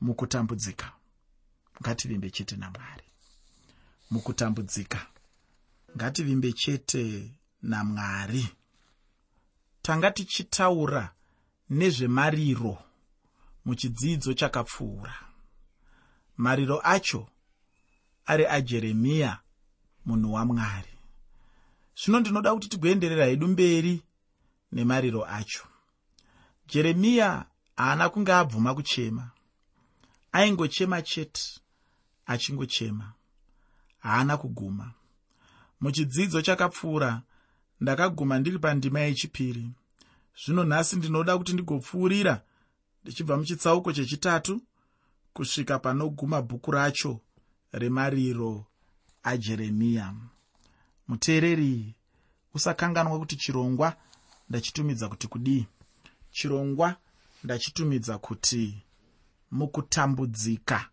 mukutambudzika. Ngativimbe chete namwari. Mukutambudzika. Ngativimbe chete namwari. Tanga tichitaura nezvemariro muchidzidzo chakapfuura. Mariro acho ari ajeremiya munhu wamwari zvino ndinoda kuti tigoenderera hedu mberi nemariro acho. Jeremiya haana kunge abvuma kuchema aingochema chete achingochema. Haana kuguma. Muchidzidzo chakapfuura ndakaguma ndiri pandima yechipiri. Zvino nhasi ndinoda kuti ndigopfuurira ndichibva muchitsauko chechitatu kusvika panoguma bhuku racho remariro ajeremiya. Muteereri usakanganwa kuti chirongwa ndachitumidza kuti kudii? Chirongwa ndachitumidza kuti mukutambudzika.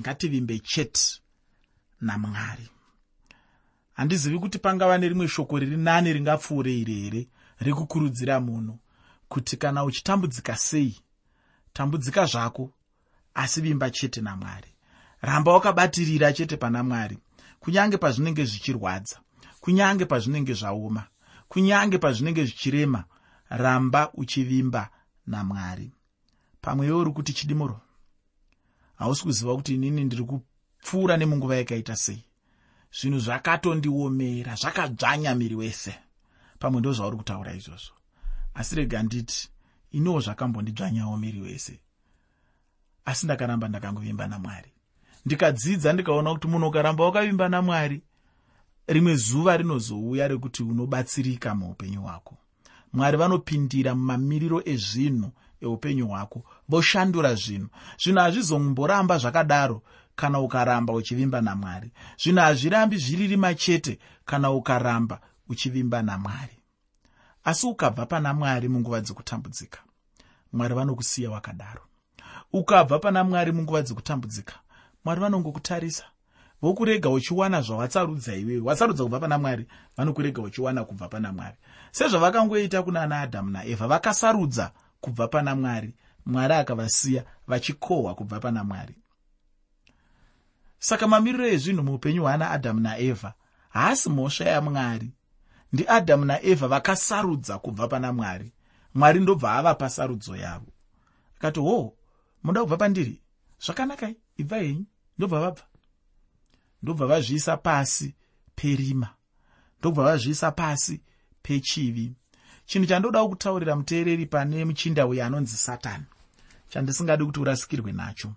Ngativimbe chete namwari. Handizivi kuti pangava nerimwe shoko riri nani ringapfuure iri here? Rekukurudzira munhu kuti kana uchitambudzika sei tambudzika zvako asi vimba chete namwari. Ramba wakabatirira chete pana mwari kunyange pazvinenge zvichirwadza kunyange pazvinenge zvaoma kunyange pazvinenge zvichirema. Ramba uchivimba namwari. Pamwe iwo uri kuti chidimuro hausi kuziva kuti inini ndiri kupfuura nemunguva yakaita sei. Zvinhu zvakatondiomera zvakadzvanya miri wese. Pamwe ndo zvauri kutaura izvozvo. Asi rega nditi iniwo zvakambondidzvanyawo miri wese. Asi ndakaramba ndakangovimba namwari. Ndikadzidza ndikaona kuti munhu ukaramba wakavimba namwari rimwe zuva rinozouya rekuti unobatsirika muupenyu hwako. Mwari vanopindira mumamiriro ezvinhu eupenyu hwako. Voshandura zvinhu. Zvinhu hazvizomboramba zvakadaro kana ukaramba uchivimba namwari. Zvinhu hazvirambi zviriri machete kana ukaramba uchivimba namwari. Asi ukabva pana mwari munguva dzekutambudzika mwari vanokusiya wakadaro. Ukabva pana mwari munguva dzekutambudzika mwari vanongokutarisa. Vokurega uchiwana zvawatsarudza iwewe. Watsarudza kubva pana mwari vanokurega uchiwana kubva pana mwari. Sezvavakangoita kuna na adhamu naevha vakasarudza kubva pana mwari mwari akavasiya vachikohwa kubva pana mwari. Saka mamiriro ezvinhu muupenyu hwaana adhamu naevha haasi mhosva yamwari. Ndiadhamu naevha vakasarudza kubva pana mwari. Mwari ndobva avapa sarudzo yavo. Akati hoo muda kubva pandiri? Zvakanakai ibva henyu. Ndobva vabva. Ndobva vazviisa pasi perima. Ndobva vazviisa pasi pechivi chinhu chandodawo kutaurira muteereri pane muchinda uyo anonzi satani chandisingadi kuti urasikirwe nacho.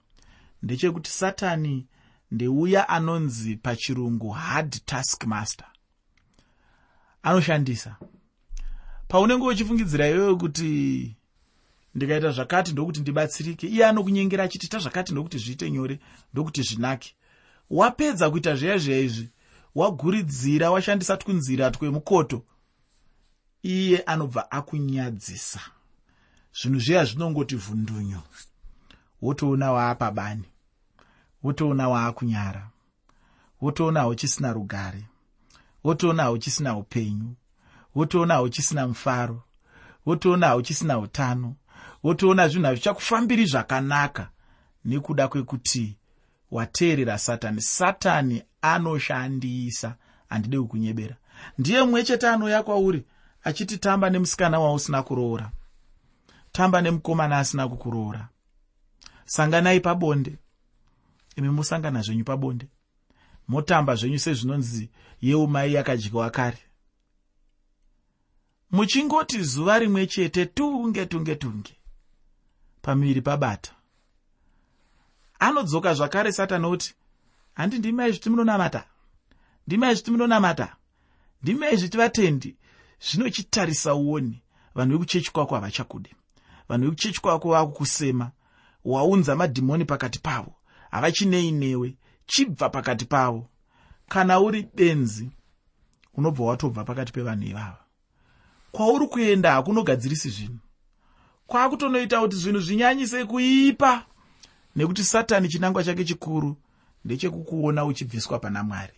Ndechekuti satani ndeuya anonzi pachirungu hard task master anoshandisa. Paunenge uchifungidzira iwewe kuti ndikaita zvakati ndokuti ndibatsirike iye anokunyengera achiti ta zvakati ndokuti zviite nyore ndokuti zvinake. Wapedza kuita zviya zviya izvi waguridzira washandisa twunzira twemukoto iye anobva akunyadzisa. Zvinhu zviya zvinongoti vhundunyo. Wotoona waapa bani. Wotoona waakunyara wotoona hauchisina rugare. Wotoona hauchisina upenyu. Wotoona hauchisina mufaro. Wotoona hauchisina utano. Wotoona zvinhu hazvichakufambiri zvakanaka nekuda kwekuti wateerera satani. Satani anoshandisa. Handidi kukunyebera. Ndiye mumwe chete anouya kwauri achiti tamba nemusikana wausina kuroora. Tamba nemukomana asina kukuroora. Sanganai pabonde. Imi musangana zvenyu pabonde. Motamba zvenyu sezvinonzi yeumai yakadyiwa kare muchingoti zuva rimwe chete tunge tunge tunge. Pamiviri pabata. Anodzoka zvakare satani oti handi ndimi aizviti munonamata. Ndimi aizviti munonamata. Ndimi aizviti vatendi zvinochitarisa uoni vanhu vekuchechi kwako havachakude. Vanhu vekuchechi kwako vakukusema waunza madhimoni pakati pavo havachinei newe chibva pakati pavo. Kana uri benzi unobva watobva pakati pevanhu ivava. Kwauri kuenda hakunogadzirisi zvinhu. Kwaakutonoita kuti zvinhu zvinyanyise kuipa nekuti satani chinangwa chake chikuru ndechekukuona uchibviswa pana mwari.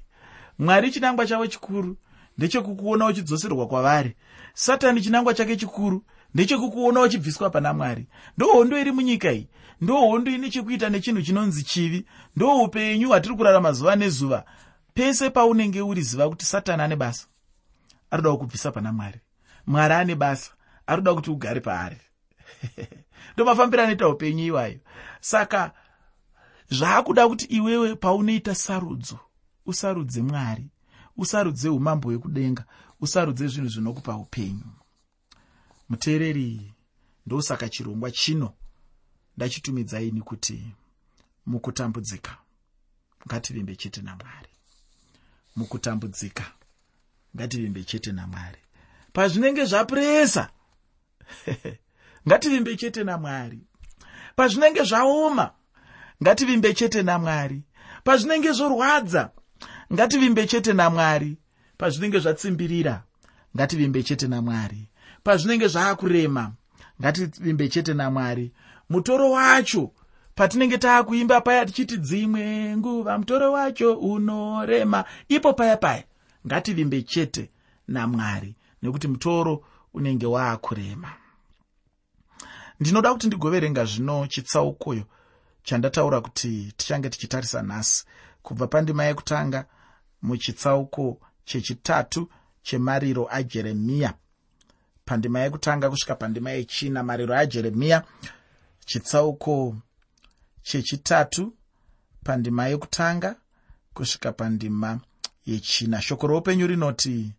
Mwari chinangwa chavo chikuru ndechekukuona uchidzoserwa kwavari. Satani chinangwa chake chikuru ndechekukuona uchibviswa pana mwari. Ndohondo iri munyika iyi ndohondo ine chekuita nechinhu chinonzi chivi ndoupenyu hwatiri kurarama zuva nezuva. Pese paunenge uri ziva kuti satani ane basa arikuda kukubvisa pana mwari. Mwari ane basa arikuda kuti ugare paari. Ndomafambiro anoita upenyu iwayo. Saka zvaakuda kuti iwewe paunoita sarudzo usarudze mwari usarudze umambo hwekudenga usarudze zvinhu zvinokupa upenyu. Muteereri ndosaka chirongwa chino. Ndachitumidzaini kuti mukutambudzika. Ngativimbe chete namwari. Mukutambudzika. Ngativimbe chete namwari. Pazvinenge zvapuresa ngativimbe chete namwari. Pazvinenge zvaoma ngativimbe chete namwari. Pazvinenge zvorwadza ngativimbe chete namwari pazvinenge zvatsimbirira ngativimbe chete namwari pazvinenge zvaakurema ngativimbe chete namwari mutoro wacho patinenge taakuimba paya tichiti dzimwe nguva mutoro wacho unorema. Ipo paya paya ngativimbe chete namwari nekuti mutoro unenge waakurema. Ndinoda kuti ndigoverenga zvino chitsaukoyo chandataura kuti tichange tichitarisa nhasi kubva pandima yekutanga muchitsauko chechitatu chemariro ajeremiya. Pandima yekutanga kusvika pandima yechina mariro ajeremiya chitsauko chechitatu pandima yekutanga kusvika pandima yechina. Shoko roupenyu rinoti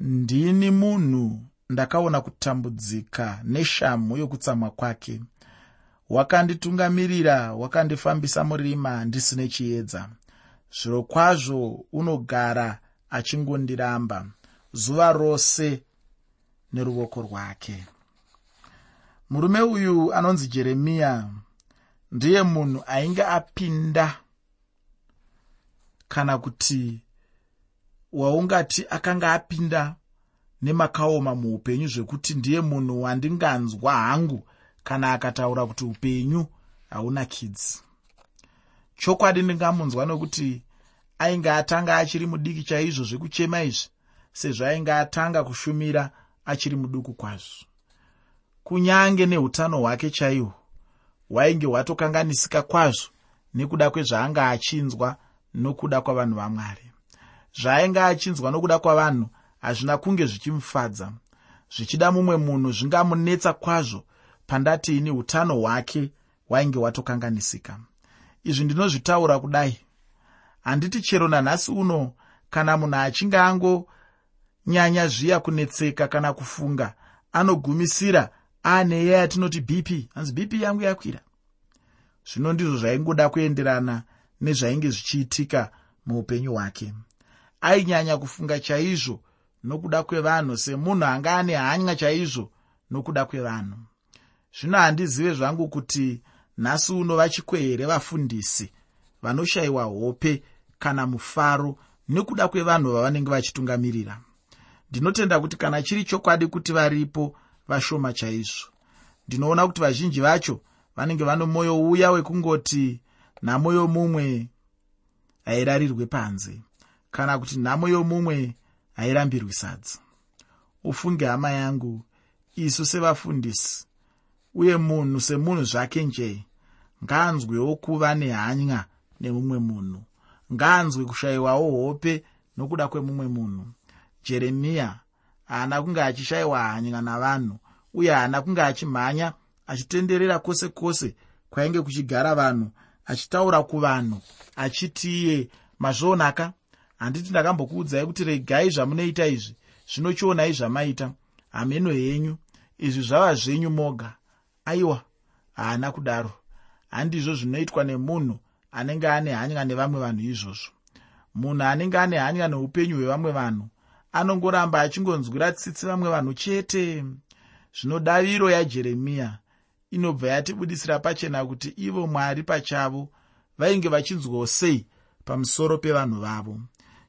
ndini munhu ndakaona kutambudzika neshamhu yokutsamwa kwake. Wakanditungamirira wakandifambisa murima ndisine chiedza zviro kwazvo unogara achingondiramba zuva rose neruoko rwake. Murume uyu anonzi jeremiya ndiye munhu ainge apinda kana kuti waungati akanga apinda nemakaoma muupenyu zvekuti ndiye munhu wandinganzwa hangu kana akataura kuti upenyu hauna kidzi chokwadi ndingamunzwa nokuti ainge atanga achiri mudiki chaizvo zvekuchema izvi sezvo ainge atanga kushumira achiri muduku kwazvo. Kunyange neutano hwake chaihwo hwainge hwatokanganisika kwazvo nekuda kwezvaanga achinzwa nokuda kwavanhu vamwari. Zvaainge achinzwa nokuda kwavanhu hazvina kunge zvichimufadza. Zvichida mumwe munhu zvingamunetsa kwazvo pandati ini utano hwake hwainge hwatokanganisika izvi ndinozvitaura kudai. Handiti chero nanhasi uno kana munhu achinge angonyanya zviya kunetseka kana kufunga anogumisira aane iya yatinoti bp hanzi bp yangu yakwira. Zvino ndizvo zvaingoda kuenderana nezvainge zvichiitika muupenyu hwake. Ainyanya kufunga chaizvo nokuda kwevanhu semunhu anga ane hanya chaizvo nokuda kwevanhu. Zvino handizive zvangu kuti nhasi uno vachikwe here vafundisi vanoshayiwa hope kana mufaro nekuda kwevanhu vavanenge vachitungamirira ndinotenda kuti kana chiri chokwadi kuti varipo vashoma chaizvo. Ndinoona kuti vazhinji vacho vanenge vano mwoyo uya wekungoti nhamo yomumwe hairarirwe panze kana kuti nhamo yomumwe hairambirwi sadza ufunge hama yangu isu sevafundisi uye munhu semunhu zvake njee ngaanzwewo kuva nehanya nemumwe munhu. Ngaanzwe kushayiwawo hope nokuda kwemumwe munhu. Jeremiya haana kunge achishayiwa hanya navanhu uye haana kunge achimhanya achitenderera kwose kwose kwainge kuchigara vanhu achitaura kuvanhu achiti iye mazvionaka. Handiti ndakambokuudzai kuti regai zvamunoita izvi zvinochionai zvamaita. Hameno henyu izvi zvava zvenyu moga. Aiwa haana kudaro handizvo zvinoitwa nemunhu anenge ane hanya nevamwe vanhu izvozvo. Munhu anenge ane hanya neupenyu hwevamwe vanhu anongoramba achingonzwira tsitsi vamwe vanhu chete. Zvino daviro yajeremiya inobva yatibudisira pachena kuti ivo mwari pachavo vainge vachinzwawo sei pamusoro pevanhu vavo.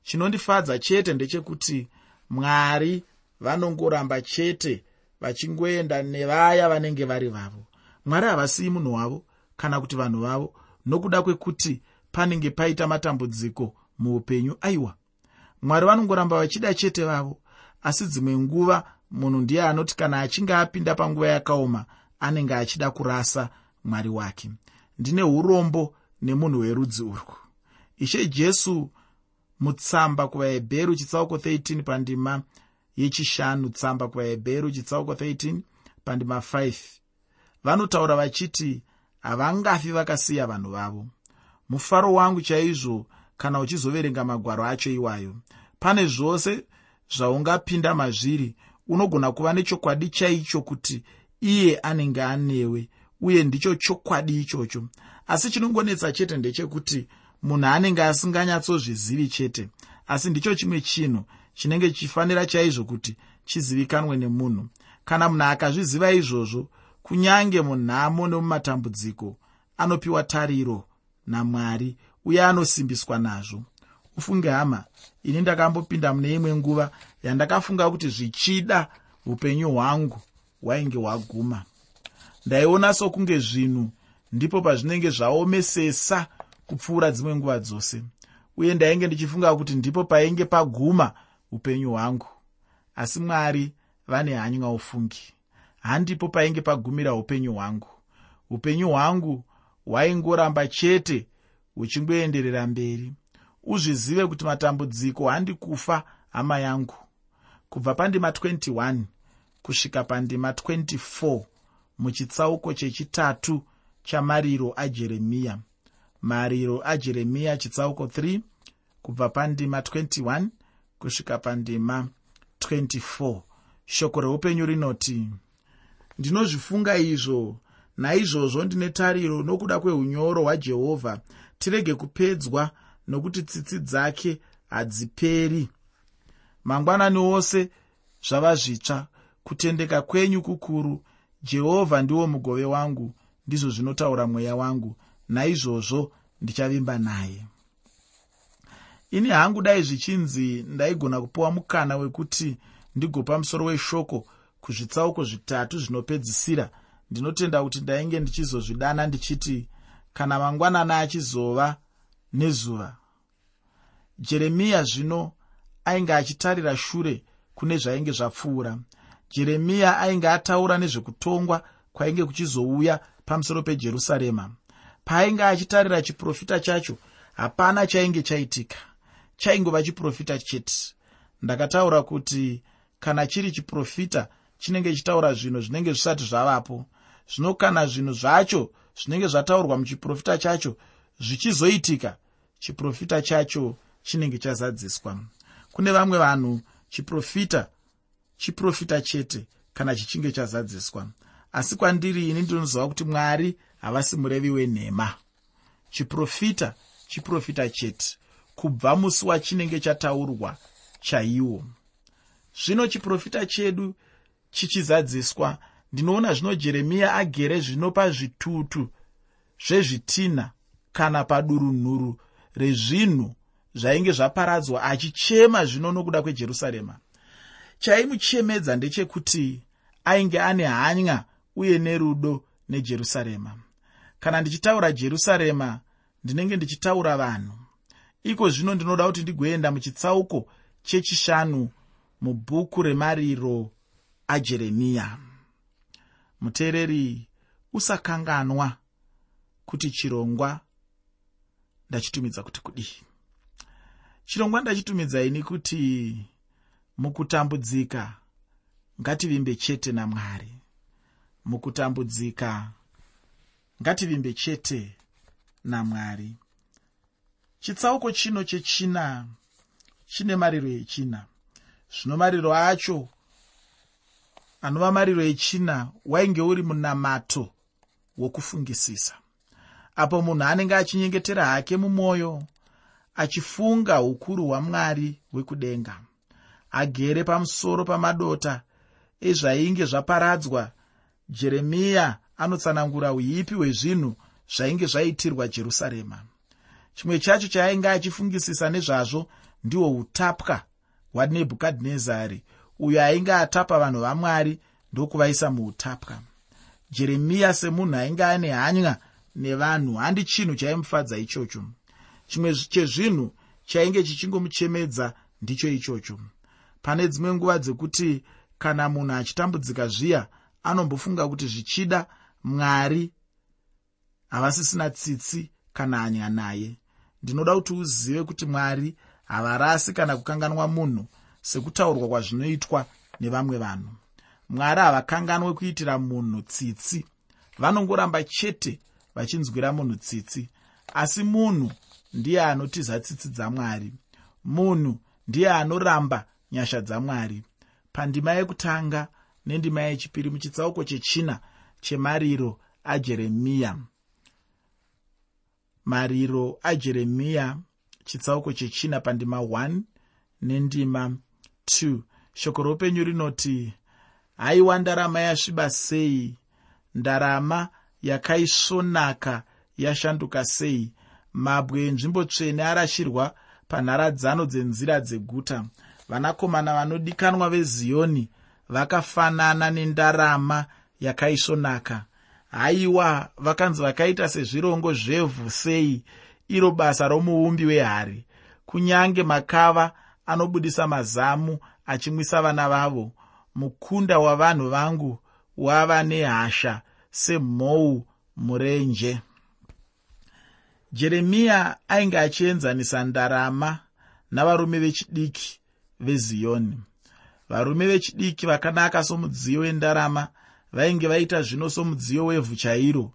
Chinondifadza chete ndechekuti mwari vanongoramba chete vachingoenda nevaya vanenge vari vavo. Mwari havasiyi munhu wavo kana kuti vanhu vavo nokuda kwekuti panenge paita matambudziko muupenyu aiwa. Mwari vanongoramba vachida chete vavo asi dzimwe nguva munhu ndiye anoti kana achinge apinda panguva yakaoma anenge achida kurasa mwari wake. Ndine urombo nemunhu werudzi urwu. Ishe jesu mutsamba kuvahebheru chitsauko 13 pandima yechishanu tsamba kuvahebheru chitsauko 13 pandima 5 vanotaura vachiti havangafi vakasiya vanhu vavo. Mufaro wangu chaizvo kana uchizoverenga magwaro acho iwayo pane zvose zvaungapinda mazviri unogona kuva nechokwadi chaicho kuti iye anenge anewe uye ndicho chokwadi ichocho. Asi chinongonetsa chete ndechekuti munhu anenge asinganyatsozvizivi chete asi ndicho chimwe chinhu chinenge chichifanira chaizvo kuti chizivikanwe nemunhu. Kana munhu akazviziva izvozvo kunyange munhamo nemumatambudziko anopiwa tariro namwari uye anosimbiswa nazvo. Ufunge hama ini ndakambopinda mune imwe nguva yandakafunga kuti zvichida upenyu hwangu hwainge hwaguma. Ndaiona sokunge zvinhu ndipo pazvinenge zvaomesesa kupfuura dzimwe nguva dzose uye ndainge ndichifunga kuti ndipo painge paguma upenyu hwangu. Asi mwari vane hanya ufungi handipo painge pagumira upenyu hwangu. Upenyu hwangu hwaingoramba chete huchingoenderera mberi. Uzvizive kuti matambudziko handi kufa hama yangu. Kubva pandima 21 kusvika pandima 24 muchitsauko chechitatu chamariro ajeremiya mariro ajeremiya chitsauko 3 kubva pandima 21 kusvika pandima 24 shoko reupenyu rinoti ndinozvifunga izvo. Naizvozvo ndine tariro nokuda kweunyoro hwajehovha tirege kupedzwa nokuti tsitsi dzake hadziperi. Mangwanani ose zvava zvitsva. Kutendeka kwenyu kukuru jehovha ndiwo mugove wangu ndizvo zvinotaura mweya wangu. Naizvozvo ndichavimba naye. Ini hangu dai zvichinzi ndaigona kupiwa mukana wekuti ndigopa musoro weshoko kuzvitsauko zvitatu zvinopedzisira ndinotenda kuti ndainge ndichizozvidana ndichiti kana mangwanana achizova nezuva. Jeremiya zvino ainge achitarira shure kune zvainge zvapfuura. Jeremiya ainge ataura nezvekutongwa kwainge kuchizouya pamusoro pejerusarema. Paainge achitarira chiprofita chacho hapana chainge chaitika. Chaingova chiprofita chete. Ndakataura kuti kana chiri chiprofita chinenge chitaura zvinhu zvinenge zvisati zvavapo. Zvino kana zvinhu zvacho zvinenge zvataurwa muchiprofita chacho zvichizoitika chiprofita chacho chinenge chazadziswa. Kune vamwe vanhu chiprofita chiprofita chete kana chichinge chazadziswa. Asi kwandiri ini ndinoziva kuti mwari havasi murevi wenhema. Chiprofita chiprofita chete kubva musi wachinenge chataurwa chaiwo. Zvino chiprofita chedu chichizadziswa. Ndinoona zvino jeremiya agere zvino pazvitutu zvezvitinha kana padurunhuru rezvinhu zvainge zvaparadzwa achichema zvino nokuda kwejerusarema. Chaimuchemedza ndechekuti ainge ane hanya uye nerudo nejerusarema. Kana ndichitaura jerusarema ndinenge ndichitaura vanhu. Iko zvino ndinoda kuti ndigoenda muchitsauko chechishanu mubhuku remariro ajeremiya. Muteereri usakanganwa kuti chirongwa ndachitumidza kuti kudii? Chirongwa ndachitumidzaini kuti mukutambudzika ngativimbe chete namwari. Mukutambudzika ngativimbe chete namwari. Chitsauko chino chechina chine mariro echina. Zvino mariro acho anova mariro echina wainge uri munamato wokufungisisa. Apo munhu anenge achinyengetera hake mumwoyo achifunga ukuru hwamwari wekudenga agere pamusoro pamadota ezvainge zvaparadzwa. Jeremiya anotsanangura uipi hwezvinhu zvainge zvaitirwa jerusarema. Chimwe chacho chaainge achifungisisa nezvazvo ndihwo utapwa hwanebhukadhinezari uyo ainge atapa vanhu vamwari ndokuvaisa muutapwa. Jeremiya semunhu ainge ane hanya nevanhu handi chinhu chaimufadza ichocho. Chimwe chezvinhu chainge chichingomuchemedza ndicho ichocho. Pane dzimwe nguva dzekuti kana munhu achitambudzika zviya anombofunga kuti zvichida mwari havasisina tsitsi kana hanya naye. Ndinoda kuti uzive kuti mwari havarasi kana kukanganwa munhu sekutaurwa kwazvinoitwa nevamwe vanhu. Mwari havakanganwe kuitira munhu tsitsi. Vanongoramba chete vachinzwira munhu tsitsi. Asi munhu ndiye anotiza tsitsi dzamwari. Munhu ndiye anoramba nyasha dzamwari. Pandima yekutanga nendima yechipiri muchitsauko chechina chemariro ajeremiya mariro ajeremiya chitsauko chechina pandima 1 nendima 2 shoko roupenyu rinoti haiwa ndarama yasviba sei? Ndarama yakaisvonaka yashanduka sei? Mabwe enzvimbo tsvene arashirwa panharadzano dzenzira dzeguta. Vanakomana vanodikanwa veziyoni vakafanana nendarama yakaisvonaka. Haiwa vakanzi vakaita sezvirongo zvevhu sei? Iro basa romuumbi wehari. Kunyange makava anobudisa mazamu achimwisa vana vavo. Mukunda wavanhu vangu wava nehasha semhou murenje. Jeremiya ainge achienzanisa ndarama navarume vechidiki veziyoni. Varume vechidiki vakanaka somudziyo wendarama vainge vaita zvino somudziyo wevhu chairo.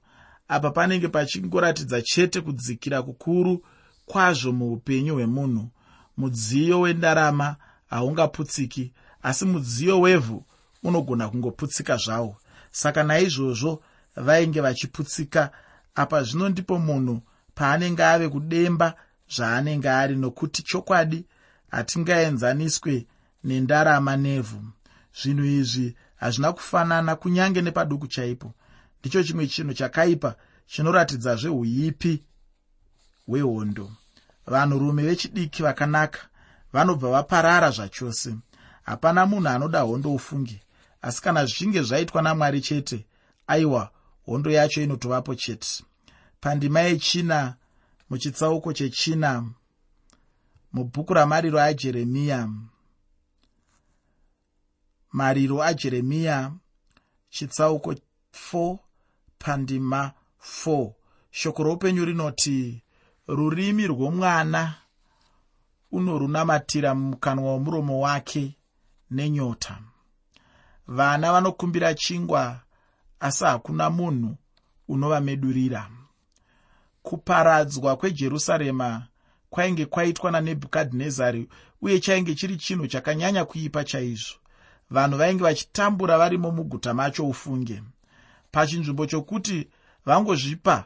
Apa panenge pachingoratidza chete kudzikira kukuru kwazvo muupenyu hwemunhu mudziyo wendarama haungaputsiki asi mudziyo wevhu unogona kungoputsika zvawo. Saka naizvozvo vainge vachiputsika apa zvino ndipo munhu paanenge ave kudemba zvaanenge ari nokuti chokwadi hatingaenzaniswe nendarama nevhu. Zvinhu izvi hazvina kufanana kunyange nepaduku chaipo. Ndicho chimwe chinhu chakaipa chinoratidza zveuipi hwehondo vanhurume vechidiki vakanaka vanobva vaparara zvachose. Hapana munhu anoda hondo ufunge asi kana zvichinge zvaitwa namwari chete aiwa hondo yacho inotovapo chete. Pandima yechina muchitsauko chechina mubhuku ramariro ajeremiya. Mariro ajeremiya chitsauko 4 pandima 4 shoko roupenyu rinoti rurimi rwomwana unorunamatira mumukanwa womuromo wake nenyota. Vana vanokumbira chingwa asi hakuna munhu unovamedurira. Kuparadzwa kwejerusarema kwainge kwaitwa nanebhukadhinezari uye chainge chiri chinhu chakanyanya kuipa chaizvo. Vanhu vainge vachitambura varimo muguta macho ufunge. Pachinzvimbo chokuti vangozvipa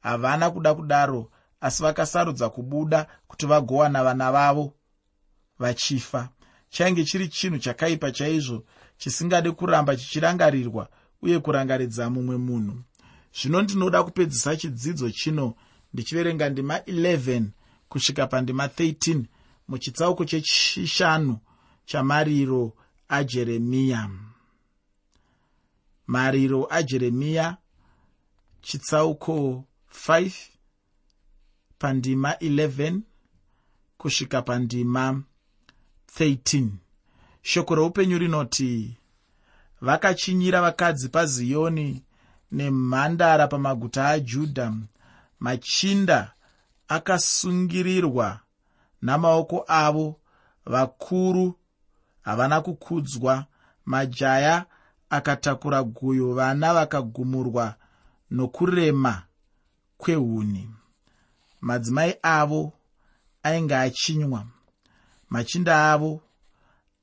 havana kuda kudaro asi vakasarudza kubuda kuti vagowana vana vavo. Vachifa. Chainge chiri chinhu chakaipa chaizvo chisingade kuramba chichirangarirwa uye kurangaridza mumwe munhu. Zvino ndinoda kupedzisa chidzidzo chino ndichiverenga ndima 11 kusvika pandima 13 muchitsauko chechishanu chamariro ajeremiya mariro ajeremiya chitsauko 5 pandima 11 kusvika pandima 13 shoko roupenyu rinoti vakachinyira vakadzi paziyoni nemhandara pamaguta ajudha. Machinda akasungirirwa namaoko avo. Vakuru havana kukudzwa. Majaya akatakura guyo vana vakagumurwa nokurema kwehuni madzimai avo ainge achinywa machinda avo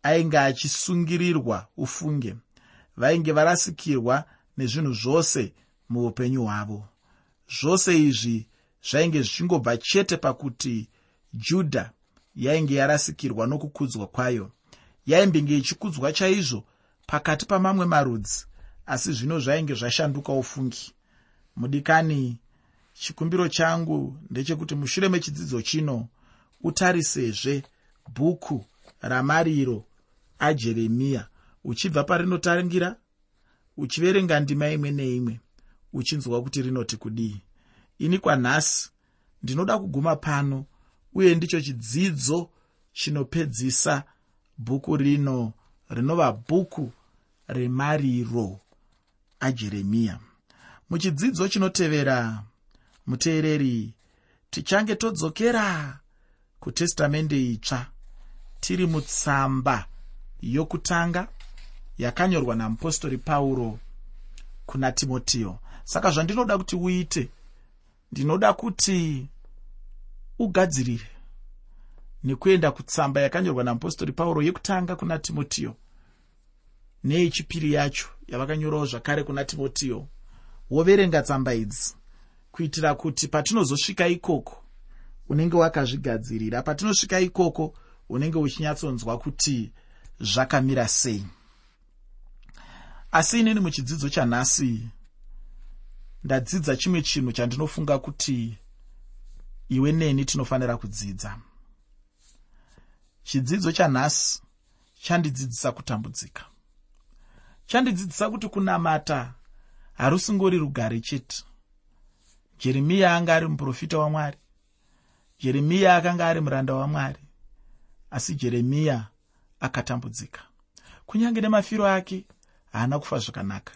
ainge achisungirirwa ufunge vainge varasikirwa nezvinhu zvose muupenyu hwavo. Zvose izvi zvainge zvichingobva chete pakuti judha yainge yarasikirwa nokukudzwa kwayo. Yaimbenge ichikudzwa chaizvo pakati pamamwe marudzi asi zvino zvainge zvashanduka ufungi. Mudikani chikumbiro changu ndechekuti mushure mechidzidzo chino utarisezve bhuku ramariro ajeremiya uchibva parinotaringira uchiverenga ndima imwe neimwe uchinzwa kuti rinoti kudii. Ini kwanhasi ndinoda kuguma pano uye ndicho chidzidzo chinopedzisa bhuku rino rinova bhuku remariro ajeremiya. Muchidzidzo chinotevera muteereri tichange todzokera kutestamende itsva. Tiri mutsamba yokutanga yakanyorwa namupostori pauro kuna timotiyo. Saka zvandinoda kuti uite ndinoda kuti ugadzirire nekuenda kutsamba yakanyorwa namupostori pauro yekutanga kuna timotiyo. Neyechipiri yacho yavakanyorawo zvakare kuna timotiyo. Woverenga tsamba idzi kuitira kuti patinozosvika ikoko unenge wakazvigadzirira patinosvika ikoko unenge uchinyatsonzwa kuti zvakamira sei. Asi inini muchidzidzo chanhasi ndadzidza chimwe chinhu chandinofunga kuti iwe neni tinofanira kudzidza. Chidzidzo chanhasi chandidzidzisa kutambudzika. Chandidzidzisa kuti kunamata harusingori rugare chete jeremiya anga ari muprofita wamwari jeremiya akanga ari muranda wamwari asi jeremiya akatambudzika. Kunyange nemafiro ake haana kufa zvakanaka.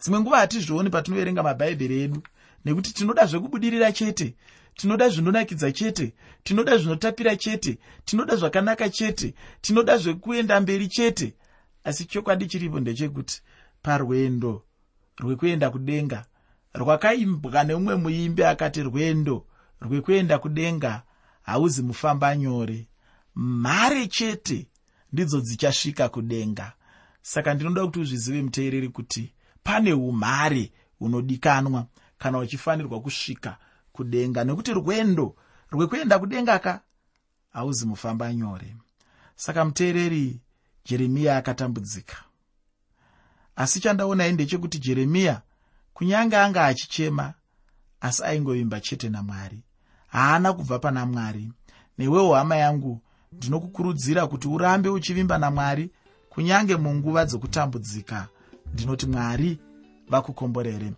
Dzimwe nguva hatizvioni patinoverenga mabhaibheri edu nekuti tinoda zvekubudirira chete tinoda zvinonakidza chete tinoda zvinotapira chete tinoda zvakanaka chete tinoda zvekuenda mberi chete. Asi chokwadi chiripo ndechekuti parwendo rwekuenda kudenga rwakaimbwa neumwe muimbi akati rwendo rwekuenda kudenga hauzi mufamba nyore. Mhare chete ndidzo dzichasvika kudenga. Saka ndinoda kuti uzvizive muteereri kuti pane umhare hunodikanwa kana uchifanirwa kusvika kudenga nekuti rwendo rwekuenda kudenga ka hauzi mufamba nyore. Saka muteereri jeremiya akatambudzika. Asi chandaonai ndechekuti jeremiya kunyange anga achichema asi aingovimba chete namwari. Haana kubva pana mwari. Newewo hama yangu ndinokukurudzira kuti urambe uchivimba namwari. Kunyange munguva dzokutambudzika ndinoti mwari vakukomborere